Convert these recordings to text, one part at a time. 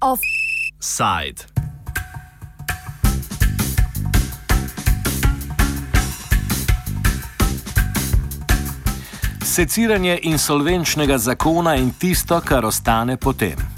Offside. Seciranje insolvenčnega zakona in tisto, kar ostane potem.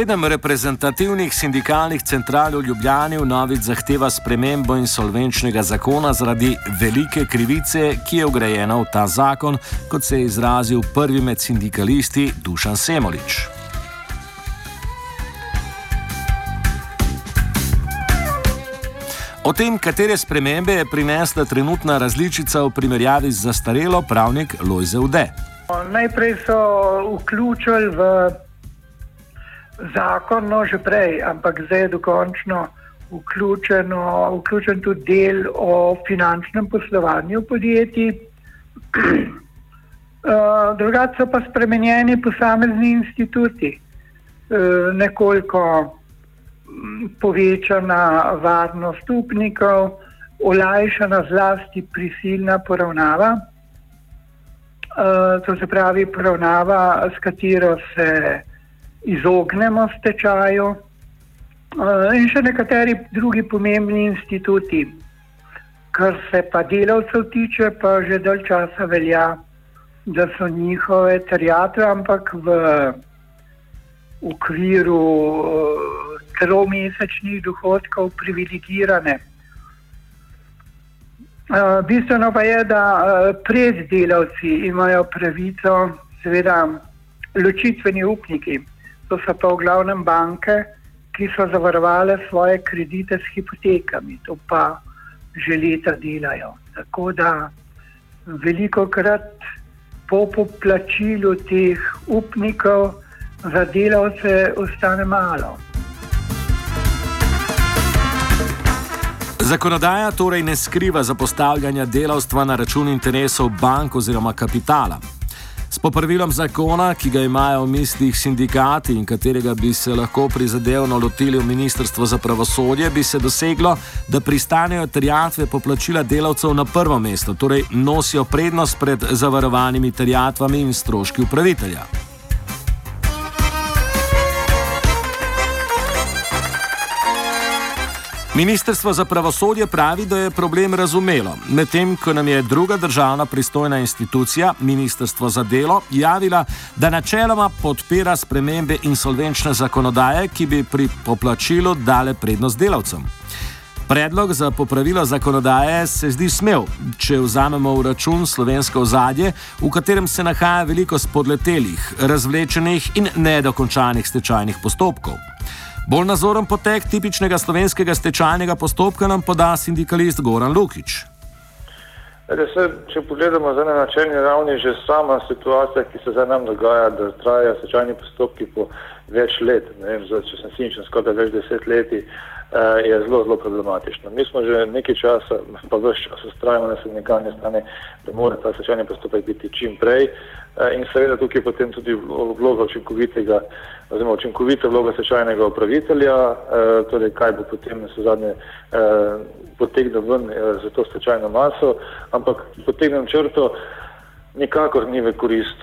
Sedem reprezentativnih sindikalnih central v Ljubljani v novič zahteva spremembo insolvenčnega zakona zaradi velike krivice, ki je ugrajena v ta zakon, kot se je izrazil prvi med sindikalisti Dušan Semolič. O tem, katere spremembe je prinesla trenutna različica v primerjavi z zastarelo, pravnik Lojze Ude. Najprej so vključili v zakon, no že prej, ampak zdaj je dokončno vključeno, vključen tudi del o finančnem poslovanju podjetij. Uh, drugače so pa spremenjeni posamezni instituti, uh, nekoliko mm, povečana varnost upnikov, olajšana zlasti prisilna poravnava, uh, to se pravi poravnava, s katero se izognemo stečaju eh, in še nekateri drugi pomembni instituti. Kar se pa delavcev tiče, pa že dalj časa velja, da so njihove terjatve, ampak v okviru eh, tromesečnih dohodkov privilegirane. Uh, bistveno pa je, da uh, preddelavci imajo pravico, seveda, ločitveni upniki, to so pa v glavnem banke, ki so zavarovale svoje kredite s hipotekami, to pa že leta delajo. Tako da veliko krat po poplačilu teh upnikov za delavce ostane malo. Zakonodaja torej ne skriva zapostavljanja delavstva na račun interesov bank oziroma kapitala. S popravilom zakona, ki ga imajo v mislih sindikati in katerega bi se lahko prizadevno lotili v Ministrstvo za pravosodje, bi se doseglo, da pristanejo terjatve poplačila delavcev na prvo mesto, torej nosijo prednost pred zavarovanimi terjatvami in stroški upravitelja. Ministrstvo za pravosodje pravi, da je problem razumelo, medtem ko nam je druga državna pristojna institucija, Ministrstvo za delo, javila, da načeloma podpira spremembe insolvenčne zakonodaje, ki bi pri poplačilu dale prednost delavcem. Predlog za popravilo zakonodaje se zdi smel, če vzamemo v račun slovensko ozadje, v katerem se nahaja veliko spodletelih, razvlečenih in nedokončanih stečajnih postopkov. Bolj nazoren potek tipičnega slovenskega stečajnega postopka nam poda sindikalist Goran Lukič. Se, če pogledamo na načelni ravni, že sama situacija, ki se zdaj nam dogaja, da trajajo stečajni postopki po več let, ne vem, zdaj, če sem sinčen, skoraj več deset leti, eh, je zelo, zelo problematično. Mi smo že nekaj časa, pa več časa ustrajamo na sindikalni strani, da mora ta stečajni postopek biti čim prej eh, in seveda tukaj potem tudi vloga učinkovitega oziroma učinkovita vloga sečajnega upravitelja, eh, torej kaj bo potem na zadnje eh, potegnil ven eh, za to stečajno maso, ampak potegnem črto, nikakor ni v korist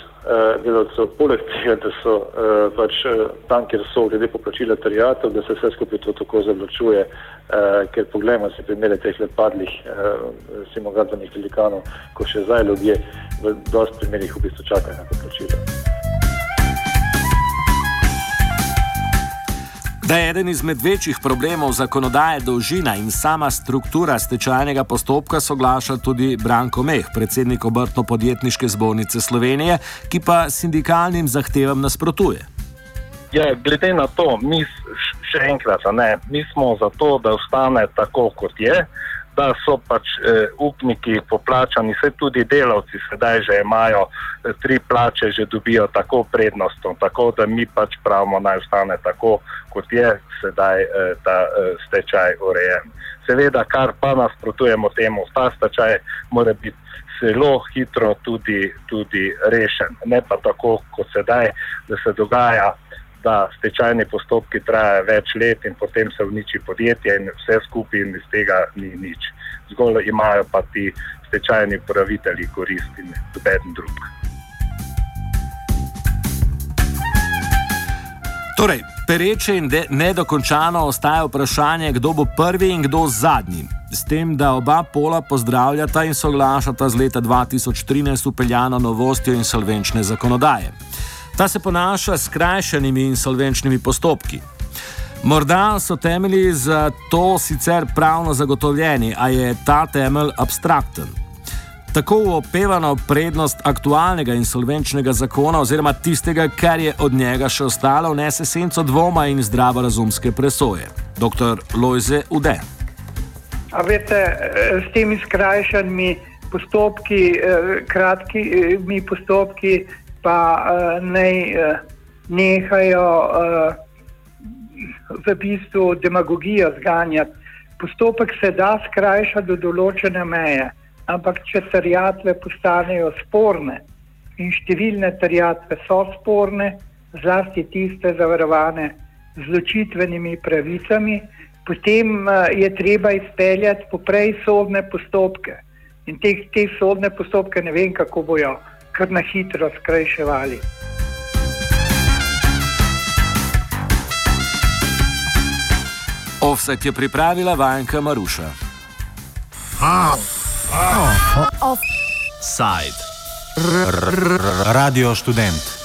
delavcev, poleg tega, da so eh, pač eh, tam, kjer so glede poplačila terjatov, da se vse skupaj to tako zavlačuje, eh, ker pogledamo si primere teh lepadlih eh, simogradbenih velikanov, ko še zdaj ljudje v dosti primerih v bistvu čakajo na poplačilo. Da je eden izmed večjih problemov zakonodaje dolžina in sama struktura stečajnega postopka, soglaša tudi Branko Meh, predsednik obrtno-podjetniške zbornice Slovenije, ki pa sindikalnim zahtevam nasprotuje. Ja, glede na to, mi še enkrat, ne, mi smo za to, da ostane tako, kot je da so pač eh, upniki poplačani, vse tudi delavci sedaj že imajo eh, tri plače, že dobijo tako prednostno, tako da mi pač pravimo, naj ostane tako, kot je sedaj eh, ta eh, stečaj urejen. Seveda, kar pa nasprotujemo temu, ta stečaj mora biti zelo hitro tudi, tudi rešen. Ne pa tako, kot sedaj, da se dogaja, da stečajni postopki trajajo več let in potem se uniči podjetje in vse skupaj in iz tega ni nič. Zgolj imajo pa ti stečajni upravitelji koristi, noben drug. Torej, pereče in nedokončano ostaje vprašanje, kdo bo prvi in kdo zadnji. S tem, da oba pola pozdravljata in soglašata z leta 2013 upeljano novostjo insolvenčne zakonodaje. Ta se ponaša s skrajšanimi insolvenčnimi postopki. Morda so temelji za to sicer pravno zagotovljeni, a je ta temelj abstrakten tako opevano prednost aktualnega insolvenčnega zakona, oziroma tistega, kar je od njega še ostalo, vnese senco dvoma in zdravorazumske presoje. Dr. Lojze Ude. A veste, s temi skrajšanimi postopki, eh, kratkimi postopki, pa eh, naj eh, nehajo v bistvu demagogijo zganjati. Postopek se da skrajšati do določene meje ampak če terjatve postanejo sporne in številne terjatve so sporne, zlasti tiste zavarovane z ločitvenimi pravicami, potem eh, je treba izpeljati poprej sodne postopke. In te, te sodne postopke ne vem, kako bojo kar na hitro skrajševali. Offset je pripravila Vanka Maruša. Offside. Radio študent.